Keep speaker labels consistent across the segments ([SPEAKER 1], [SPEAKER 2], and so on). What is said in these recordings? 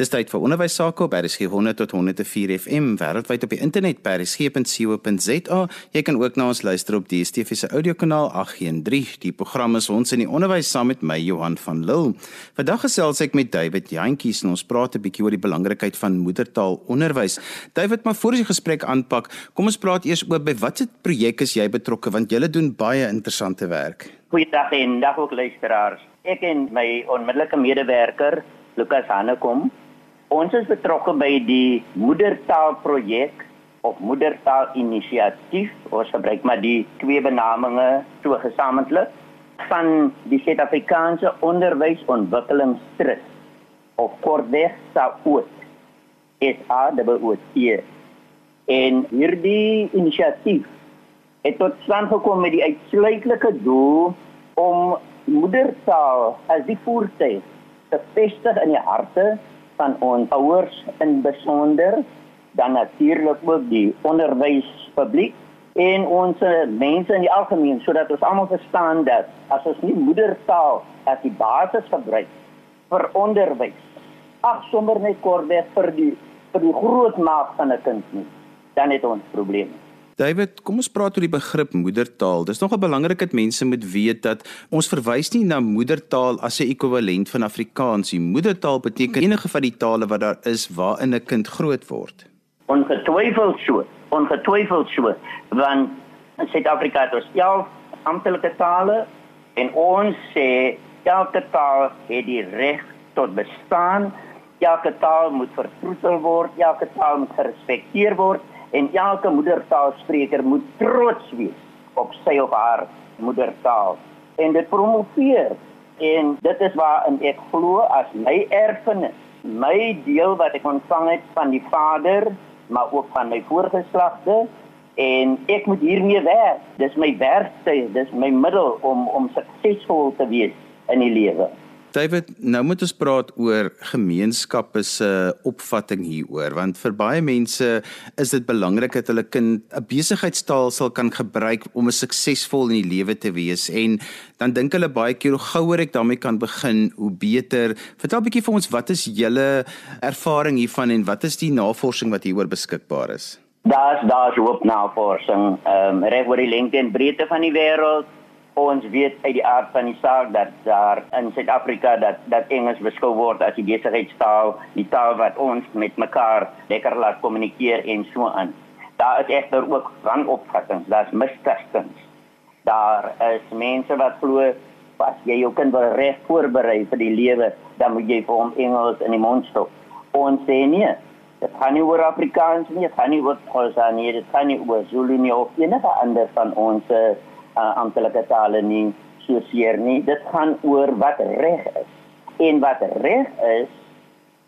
[SPEAKER 1] Dis tyd vir onderwys sake op RSG 100 tot 104 FM wêreldwyd op die internet by rsg.co.za. Jy kan ook na ons luister op DStv se audiokanaal 813. Die program is ons in die onderwys saam met my Johan van Lille. Vandag gesels ek met David Jantjies en ons praat 'n bietjie oor die belangrikheid van moedertaalonderwys. David, maar voor ons die gesprek aanpak, kom ons praat eers oor by watter projek is jy betrokke want jy doen baie interessante werk.
[SPEAKER 2] Goeiedag en dag ook luisteraars. Ek en my onmiddellike medewerker Lukas Hanekom Ons is betrokke by die moedertaalprojek of moedertaalinisiatief. Ons gebruik maar die twee benamings so gesamentlik van die Suid-Afrikaanse Onderwysontwikkelingstrust of kortweg SAOT. Is AWOT. En hierdie inisiatief het tot stand gekom met die uitsluitlike doel om moedertaal as die voertuig te vestig in die harte van ons ouers in besonder dan natuurlik ook die onderwyspubliek en ons mense in die algemeen sodat ons almal verstaan dat as ons nie moedertaal as die basis gebruik vir onderwys ag sommer net kortweg vir die vir die grootmaak van 'n kind nie dan het ons probleme
[SPEAKER 1] David, kom ons praat oor die begrip moedertaal. Dis nogal belangrik dat mense moet weet dat ons verwys nie na moedertaal as 'n ekwivalent van Afrikaans nie. Moedertaal beteken enige van die tale wat daar is waarin 'n kind groot word.
[SPEAKER 2] Ongetwyfeld so. Ongetwyfeld so. Want in Suid-Afrika het ons 11 amptelike tale en ons sê elke taal het die reg tot bestaan. Elke taal moet vertroetel word, elke taal moet gerespekteer word en elke moedertaalspreker moet trots wees op sy of haar moedertaal. En dit promoveer. En dit is waarin ek glo as my erfenis my deel wat ek ontvang het van die Vader maar ook van my voorgeslagte en ek moet hiermee werk. Dis my werktuig dis my middel om om suksesvol te wees in die lewe
[SPEAKER 1] David, nou moet ons praat oor gemeenskappe se opvatting hieroor want vir baie mense is dit belangrik dat hulle kind 'n besigheidstaal sal kan gebruik om 'n suksesvol in die lewe te wees en dan dink hulle baie keer hoe gouer ek daarmee kan begin, hoe beter. Vertel 'n bietjie vir ons wat is julle ervaring hiervan en wat is die navorsing wat hieroor beskikbaar is?
[SPEAKER 2] Daar's daar's hoop navorsing, ehm um, reg oor die lengte en breedte van die wêreld ons weet uit die aard van die saak dat daar in Suid-Afrika dat dat Engels beskou word as die besigheidstaal, die taal wat ons met mekaar lekker laat kommunikeer en so aan. Daar is egter ook wanopvattings, daar's misverstande. Daar is mense wat glo as jy jou kind wil reg voorberei vir die lewe, dan moet jy vir hom Engels in die mond stop. Ons sê nee. Dit gaan nie oor Afrikaans nie, dit gaan nie oor Khoisa nie, dit gaan nie oor Zulu nie of enige ander van ons uh, amptelike tale nie so seer nie. Dit gaan oor wat reg is. En wat reg is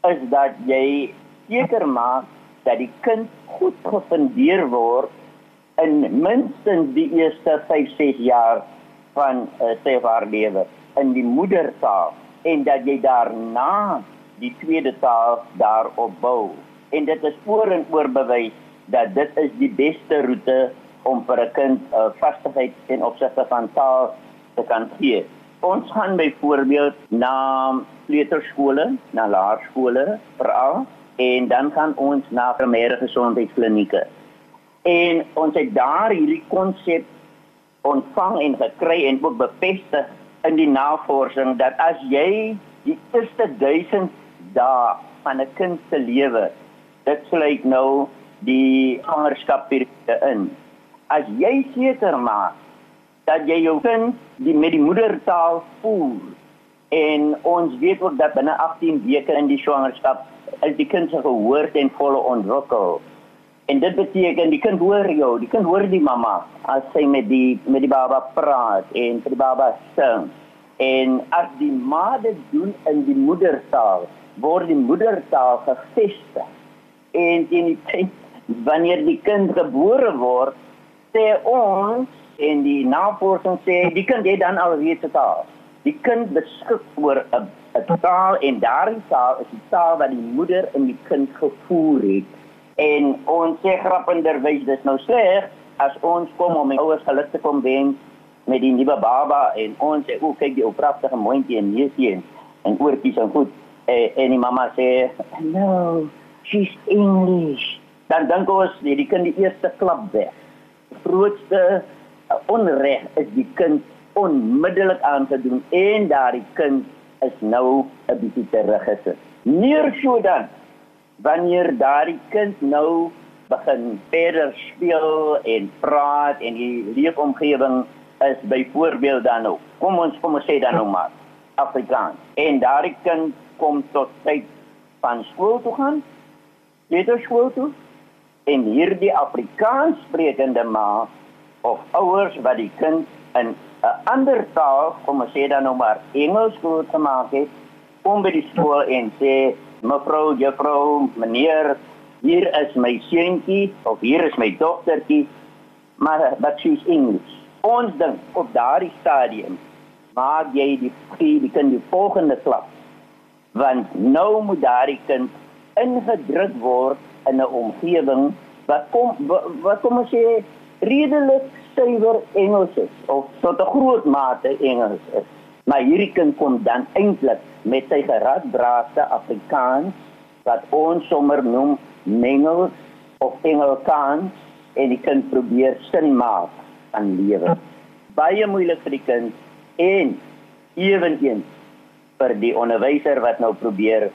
[SPEAKER 2] is dat jy seker maak dat die kind goed gefundeer word in minstens die eerste 5-6 jaar van uh, sy haar lewe in die moedertaal en dat jy daarna die tweede taal daarop bou. En dit is oor en oor bewys dat dit is die beste roete om vir 'n kind uh, vastigheid in opsigte van taal te kan gee. Ons gaan byvoorbeeld na kleuterskole, na laerskole veral en dan gaan ons na primêre gesondheidsklinieke. En ons het daar hierdie konsep ontvang en gekry en ook bevestig in die navorsing dat as jy die eerste 1000 dae van 'n kind se lewe, dit sluit nou die ouerskapperiode in as jy seker maak dat jy jou kind die met die moedertaal voel. En ons weet ook dat binne 18 weke in die swangerskap is die kind se gehoor ten volle ontwikkel. En dit beteken die kind hoor jou die kind hoor die mamma as sy met die met die baba praat en vir die baba sing. En as die ma dit doen in die moedertaal word die moedertaal gevestig en in die tyd wanneer die kind gebore word sê ons en die navorsing sê die kind het dan al weet dit al. Die kind beskik oor 'n 'n taal en daardie taal is die taal wat die moeder in die kind gevoer het. En ons sê grappenderwys dis nou sê as ons kom om ouers geluk te kom wens met die nuwe baba en ons sê o kyk die pragtige mondjie en neusie en, en oortjies en goed. en, en die mamma sê no she's english dan dan gous die, die kind die eerste klap weg grootste uh, onreg is die kind onmiddellik aan te doen en daardie kind is nou 'n bietjie teruggesit. Meer so dan wanneer daardie kind nou begin verder speel en praat en die leefomgewing is byvoorbeeld dan nou kom ons kom ons sê dan nou maar Afrikaans. En daardie kind kom tot tyd van skool toe gaan lêer skool toe en hierdie Afrikaans sprekende ma of ouers wat die kind in 'n ander taal kom ons sê dan nou maar Engels skool te maak het kom by die skool en sê mevrou juffrou meneer hier is my seentjie of hier is my dogtertjie maar but she's English ons dink op daardie stadium maak jy die die kind die volgende klap want nou moet daardie kind ingedruk word in 'n omgewing wat kom wat kom ons sê redelik suiwer Engels is of tot 'n groot mate Engels is maar hierdie kind kom dan eintlik met sy geradbraaste Afrikaans wat ons sommer noem mengels of Engelkans en die kind probeer sin maak aan lewe. Baie moeilik vir die kind en eweneens vir die onderwyser wat nou probeer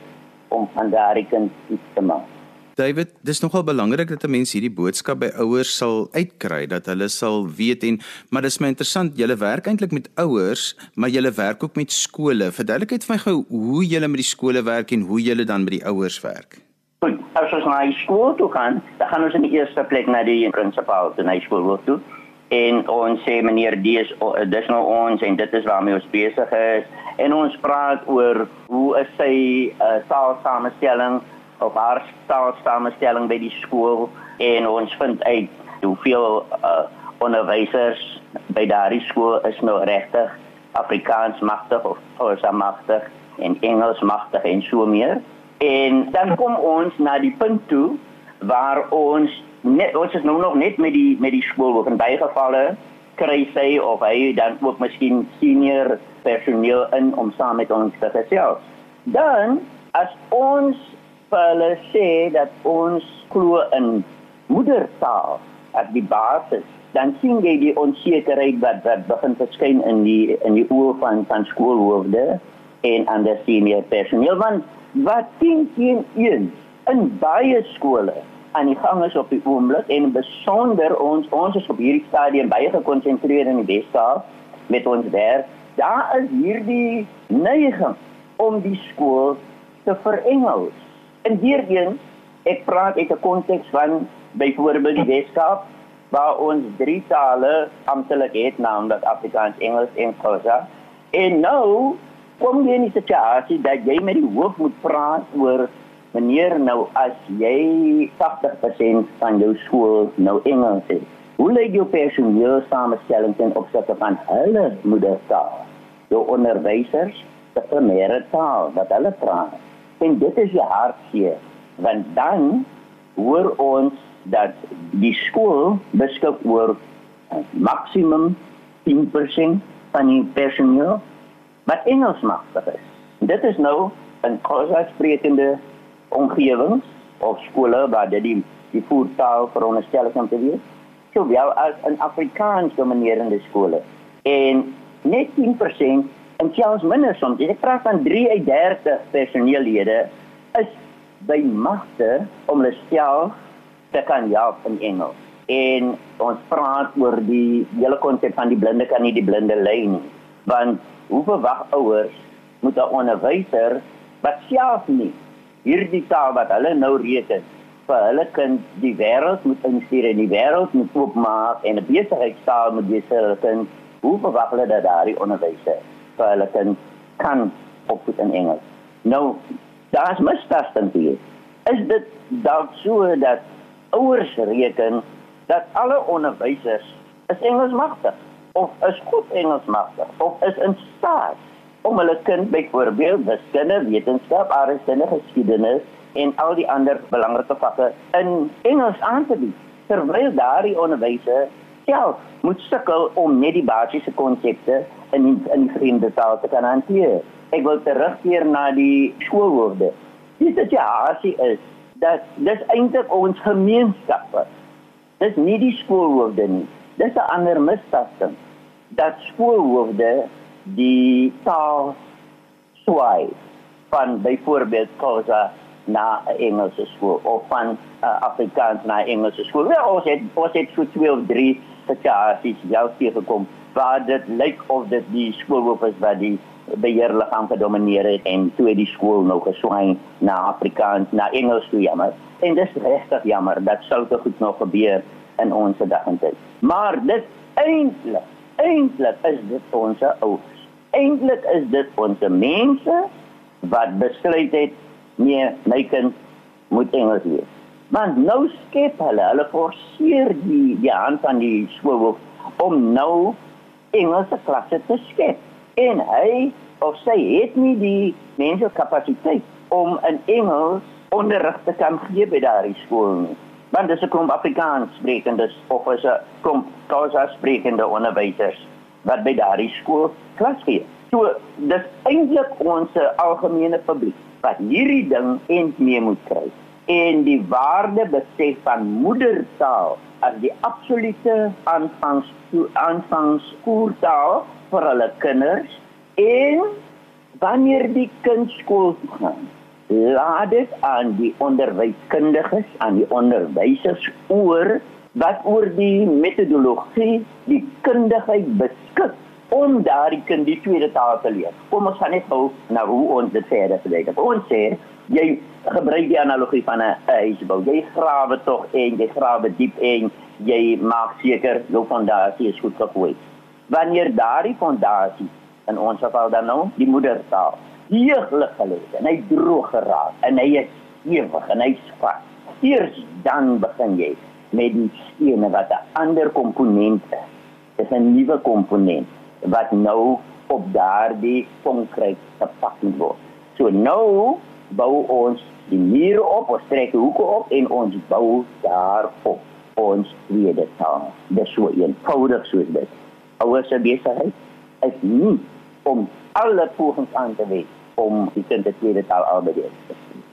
[SPEAKER 2] om van daardie kind iets te maak.
[SPEAKER 1] David, dis nogal belangrik dat 'n mens hierdie boodskap by ouers sal uitkry dat hulle sal weet en maar dis my interessant, julle werk eintlik met ouers, maar julle werk ook met skole. Verduidelik vir my gou hoe julle met die skole werk en hoe julle dan met die ouers werk.
[SPEAKER 2] Goed, as ons na die skool toe gaan, dan gaan ons in die eerste plek na die prinsipaal toe, na die skool toe. En ons sê meneer, dis dis nou ons en dit is waarmee ons besig is. En ons praat oor hoe is sy uh, taalsamestelling of haar taalsamestelling by die skool en ons vind uit hoeveel uh, onderwysers by daardie skool is nou regtig Afrikaans magtig of Xhosa magtig en Engels magtig en so meer. En dan kom ons na die punt toe waar ons net ons is nou nog net met die met die skool ook in baie gevalle kry sy of hy dan ook miskien senior personeel in om saam met ons te gesels. Dan as ons hulle sê dat ons glo in moedertaal as die basis dan sien jy die onsekerheid wat wat begin verskyn in die in die oë van van skoolhoofde en ander senior personeel want wat teen teen een in baie skole aan die gang is op die oomblik en besonder ons ons is op hierdie stadium baie gekonsentreer in die Weskaap met ons werk. Daar is hierdie neiging om die skool te verengels. En hierheen ek praat uit 'n konteks van byvoorbeeld die Weskaap waar ons drie tale amptelik het, naamlik Afrikaans, Engels en Xhosa. En nou kom jy in die situasie dat jy met die hoof moet praat oor meneer nou as jy 80% van jou skool nou Engels is. Hoe lê jou personeel samestelling ten opsigte van hulle moedertaal? Jou onderwysers se primêre taal wat hulle praat. En dit is die hartseer want dan hoor ons dat die skool beskik oor maksimum 10% van die personeel wat Engels magtig is. Dit is nou 'n kosasprekende omgewing of skole waar dit die die voertaal veronderstel is om te wees. So wel as 'n Afrikaans dominerende skole. En net 10% en selfs minder soms, ek praat van 3 uit 30 personeellede is by magte om hulle self te kan help in Engels. En ons praat oor die hele konsep van die blinde kan nie die blinde lei nie. Want hoe verwag ouers moet 'n onderwyser wat self nie hierdie taal wat hulle nou reken vir hulle kind die wêreld moet instuur en die wêreld moet oopmaak en 'n besigheidstaal moet wees vir hulle kind hoe verwag hulle dat daardie onderwyser vir hulle kind kan opvoed in Engels. Nou daar's misverstand hier. Is dit dalk so dat ouers reken dat alle onderwysers is Engels magtig of is goed Engels magtig of is in staat om hulle kind byvoorbeeld wiskunde, wetenskap, aardrykskunde, geskiedenis en al die ander belangrike vakke in Engels aan te bied terwyl daardie onderwysers self moet sukkel om net die basiese konsepte in die, in die vreemde taal te kan hanteer. ek wil terugkeer na die skoolhoofde. Die situasie is dat dis eintlik ons gemeenskappe. Dis nie die skoolhoofde nie. Dis 'n ander misvatting dat skoolhoofde die taal swaai van byvoorbeeld Khoza na Engelse skool of van uh, Afrikaans na Engelse skool. Wel, ons het ons het so twee of drie situasies jou teëgekom waar dit lyk of dit die skoolhoof is wat die beheerliggaam gedomineer het en toe die skool nou geswaai na Afrikaans na Engels toe jammer. En dis regtig jammer dat te goed nog gebeur in ons dag en tyd. Maar dit eintlik eintlik is dit ons ouers. Eintlik is dit ons mense wat besluit het nee, my kind moet Engels leer. Maar nou skep hulle, hulle forceer die die hand aan die skool om nou Engelse klasse te skep. En hy of sy het nie die mense kapasiteit om in Engels onderrig te kan gee by daardie skool nie. Want dis 'n klomp Afrikaans sprekendes of is 'n klomp Khoisa sprekende onderwysers wat by daardie skool klas gee. So dis eintlik ons algemene publiek wat hierdie ding eens mee moet kry en die waarde besef van moedertaal as die absolute aanvangs aanvangskooltaal vir hulle kinders en wanneer die kind skool toe gaan laat dit aan die onderwyskundiges aan die onderwysers oor wat oor die metodologie die kundigheid beskik om daardie kind die tweede taal te leer. Kom ons gaan net gou na hoe ons dit verder verduidelik. Ons sê jy gebruik die analogie van 'n huisbou. Jy grawe tog en jy grawe diep en jy maak seker jou fondasie is goed gegooi. Wanneer daardie fondasie in ons geval dan nou die moedertaal heeglik gelê het en hy droog geraak en hy is ewig en hy spat. Eers dan begin jy met die stene wat 'n ander komponent is. Dit is 'n nuwe komponent wat nou op daardie konkreet gepak word. So nou bou ons die mure op, ons trek hoeke op en ons bou daarop ons tweede taal. Dis so eenvoudig soos dit. Ouers se besigheid is nie om alle pogings aan te wend om die kind te tweede taal al te leer.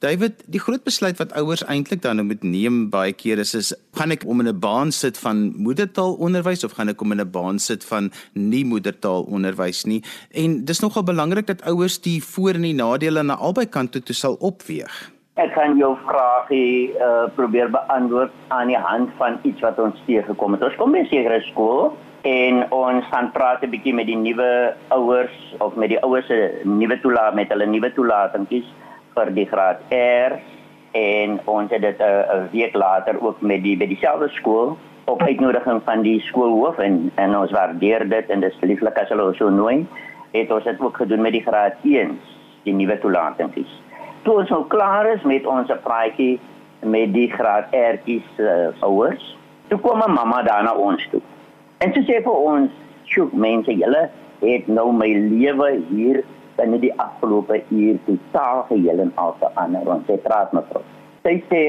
[SPEAKER 1] David, die groot besluit wat ouers eintlik dan nou moet neem baie keer is is gaan ek om in 'n baan sit van moedertaalonderwys of gaan ek om in 'n baan sit van nie moedertaalonderwys nie? En dis nogal belangrik dat ouers die voor en die nadele aan albei kante toe sal opweeg.
[SPEAKER 2] Ek kan jou vraagie uh, probeer beantwoord aan die hand van iets wat ons teëgekom het. Ons kom by sekere skool en ons gaan praat 'n bietjie met die nuwe ouers of met die ouers se nuwe toelaat met hulle nuwe toelatingkies vir die graad R en ons het dit 'n uh, week later ook met die by dieselfde skool op uitnodiging van die skoolhoof en en ons waardeer dit en dis lieflik as hulle so nooi het ons dit ook gedoen met die graad 1 die nuwe toelatingkies. Toe ons nou klaar is met ons praatjie met die graad R'tjies uh, ouers, toe kom 'n mamma daar na ons toe. En sy sê vir ons, "Sjoe, mense, julle het nou my lewe hier binne die afgelope uur totaal geheel en al verander want sy praat met my. Sy sê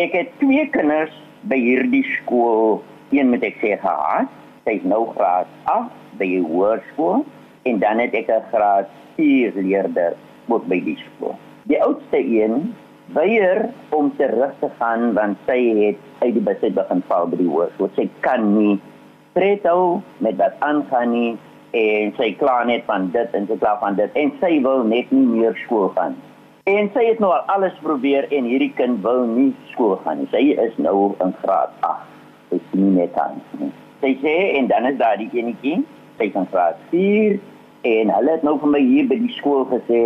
[SPEAKER 2] ek het twee kinders by hierdie skool, een met ek sê gehad, sy is nou graad 8 by die hoërskool en dan het ek 'n graad 4 leerder moet by die skool. Die oudste een weier om terug te gaan want sy het uit die besit begin val by die hoërskool. Sy kan nie tred hou met dat aangaan nie en sy kla net van dit en sy kla van dit en sy wil net nie meer skool gaan. En sy het nou al alles probeer en hierdie kind wil nie skool gaan nie. Sy is nou in graad 8. Sy sien nie net aan nie. Sy sê en dan is daar die enetjie, sy kan graad 4 en hulle het nou vir my hier by die skool gesê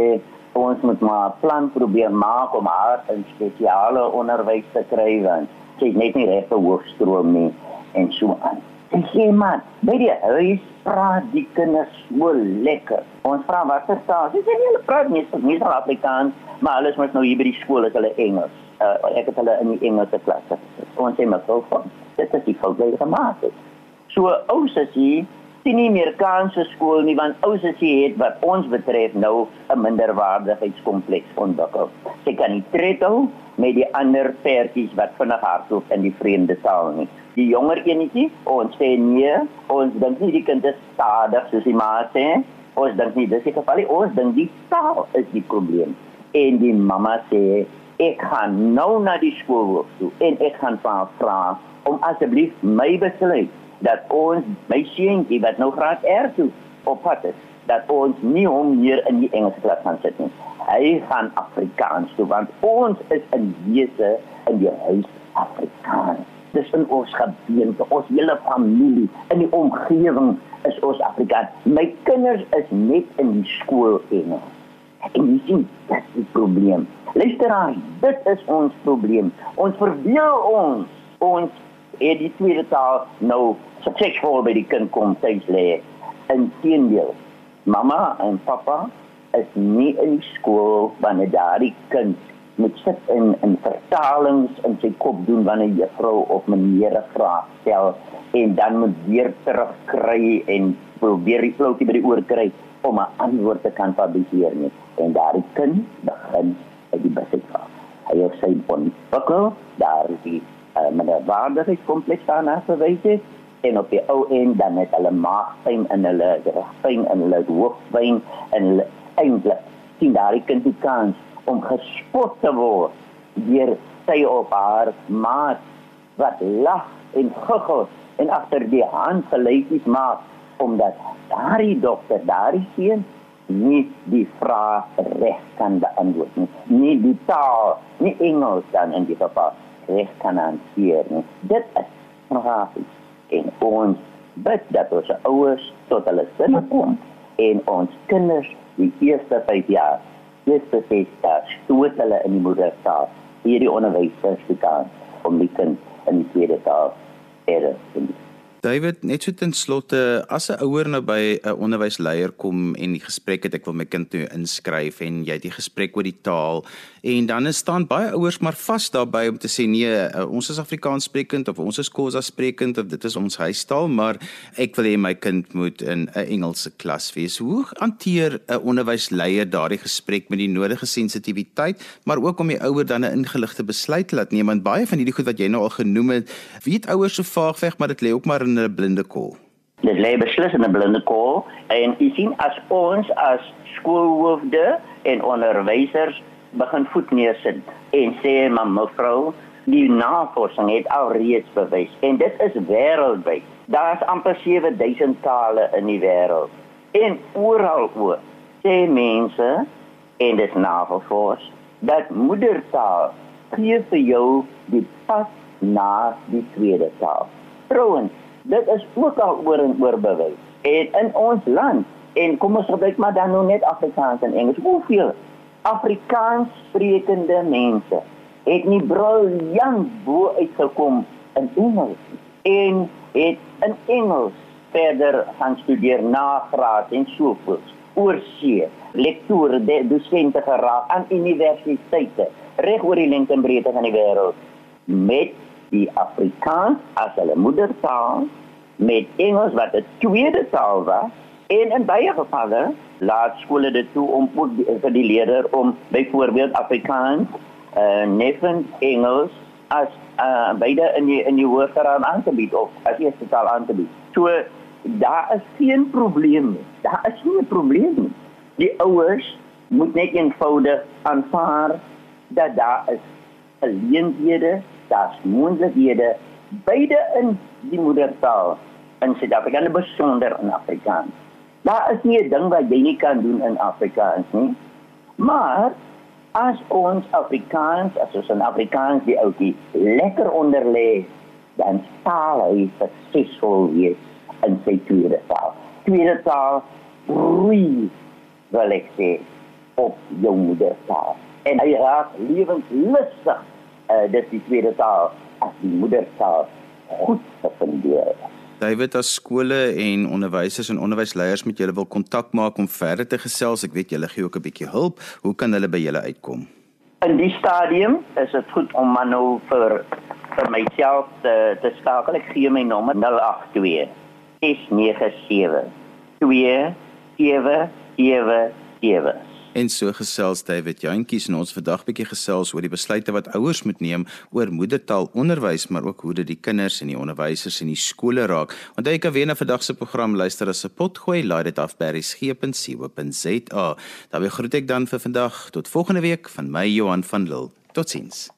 [SPEAKER 2] ons moet maar 'n plan probeer maak om haar in spesiale onderwys te kry want sy het net nie reg vir hoofstroom nie en so aan. En sê man, by die huis praat die kinders so lekker. Ons vra wat se taal? Sy sê hulle praat nie so nie Afrikaans, maar alles moet nou hier by die skool is hulle Engels. Uh, ek het hulle in die Engelse klas. Ons sê maar so. Dit is die fout wat gemaak het. So ouers sê sien nie meer kanse skool nie want ouers sê het wat ons betref nou 'n minderwaardigheidskompleks ontwikkel. Sy kan nie tred met die ander pertjies wat vinnig hardloop in die vreemde taal nie die jonger enetjie ons sê nee ons dink nie die kind is stadig soos die ma sê Ons dink nie dis die geval nie. Ons dink die taal is die probleem. En die mamma sê ek gaan nou na die skool toe en ek gaan vra om asseblief my besluit dat ons my seentjie wat nou graad R toe op pad is dat ons nie hom hier in die Engelse klas gaan sit nie. Hy gaan Afrikaans toe want ons is in wese in die huis Afrikaans. Dis in ons gebeente, ons hele familie, in die omgewing is ons Afrikaans. My kinders is net in die skool Engels. En jy sien, dit is die probleem. Luisteraar, dit is ons probleem. Ons verbeel ons ons het die tweede taal nou suksesvol by die kind kom tuis lê. Inteendeel, mamma en pappa is nie in die skool wanneer daardie kind moet sit in in vertalings in sy kop doen wanneer juffrou of meneer 'n vraag stel en dan moet weer terugkry en probeer die floutie by die oor kry om 'n antwoord te kan fabriseer nie. En daardie kind begin by die basiese vraag. Hy het sy ontwikkel daar die uh, met 'n waardigheid kompleks daarna verwys het en op die ou end dan met hulle maagpyn in hulle rugpyn en hulle hoofpyn en hulle eintlik sien daardie kind die kans om gespot te word deur sy op haar maat wat lag en guggel en agter die hand gelykies maak omdat daardie dokter daardie seun nie die vraag reg kan beantwoord nie. Nie die taal nie Engels dan in die geval reg kan hanteer nie. Dit is grafies en ons bid dat ons ouers tot hulle sinne kom en ons kinders die eerste 5 jaar. Eerste ses jaar stoot hulle in die moedertaal. Hierdie onderwysers se kans om die kind in die tweede taal te leer
[SPEAKER 1] David, net so ten slotte, as 'n ouer nou by 'n onderwysleier kom en die gesprek het ek wil my kind toe inskryf en jy het die gesprek oor die taal en dan is staan baie ouers maar vas daarbey om te sê nee, uh, ons is Afrikaans sprekend of ons is Khoisa sprekend of dit is ons huistaal, maar ek wil hê my kind moet in 'n Engelse klas wees. Hoe hanteer 'n onderwysleier daardie gesprek met die nodige sensitiwiteit, maar ook om die ouer dan 'n ingeligte besluit te laat neem want baie van hierdie goed wat jy nou al genoem het, weet ouers so vaag weg, maar dit lê ook maar 'n blinde kol.
[SPEAKER 2] Dit lê beslis in 'n blinde kol en jy sien as ons as skoolhoofde en onderwysers begin voet neersit en sê maar mevrou die navorsing het alreeds bewys en dit is wêreldwyd. Daar's amper 7000 tale in die wêreld. En oral oor sê mense en dit navors dat moedertaal gee vir jou die pas na die tweede taal. Trouwens, dit is ook al oor en oor bewys. En in ons land, en kom ons gebruik maar dan nou net Afrikaans en Engels. Hoeveel Afrikaans sprekende mense het nie briljant bo uitgekom in Engels en het in Engels verder gaan studeer nagraad en so voort oor see lektore de dosente geraak aan universiteite reg oor die lengte en breedte van die wêreld met die Afrikaans as hulle moedertaal met Engels wat 'n tweede taal was en in baie gevalle laat skole dit toe om ook die, vir die leerder om byvoorbeeld Afrikaans, uh, eh, neffen Engels as uh, beide in die in die hoërgraad aan te bied of as eerste taal aan te bied. So daar is geen probleem nie. Daar is nie 'n probleem nie. Die ouers moet net eenvoudig aanvaar dat daar is geleenthede daar's moontlikhede beide in die moedertaal in Suid-Afrika en besonder in Afrikaans. Daar is nie 'n ding wat jy nie kan doen in Afrikaans nie. Maar as ons Afrikaans, as ons in Afrikaans die ouetjie lekker onder lê, dan sal hy suksesvol wees in sy tweede taal. Tweede taal groei wel ek sê op jou moedertaal. En hy raak lewenslustig uh, dis die tweede taal as die moedertaal goed gefundeer.
[SPEAKER 1] David as skole en onderwysers en onderwysleiers met julle wil kontak maak om verder te gesels. Ek weet julle gee ook 'n bietjie hulp. Hoe kan hulle by julle uitkom?
[SPEAKER 2] In die stadium is dit goed om maar nou vir vir myself te te skakel. Ek gee my nommer 082 697 2777.
[SPEAKER 1] En so gesels David Jantjies en ons vandag bietjie gesels oor die besluite wat ouers moet neem oor moedertaalonderwys, maar ook hoe dit die kinders en die onderwysers in die skole raak. Onthou jy kan weer na vandag se program luister as 'n potgooi, laai dit af by resgep.co.za. Daarby groet ek dan vir vandag tot volgende week van my Johan van Lille. Totsiens.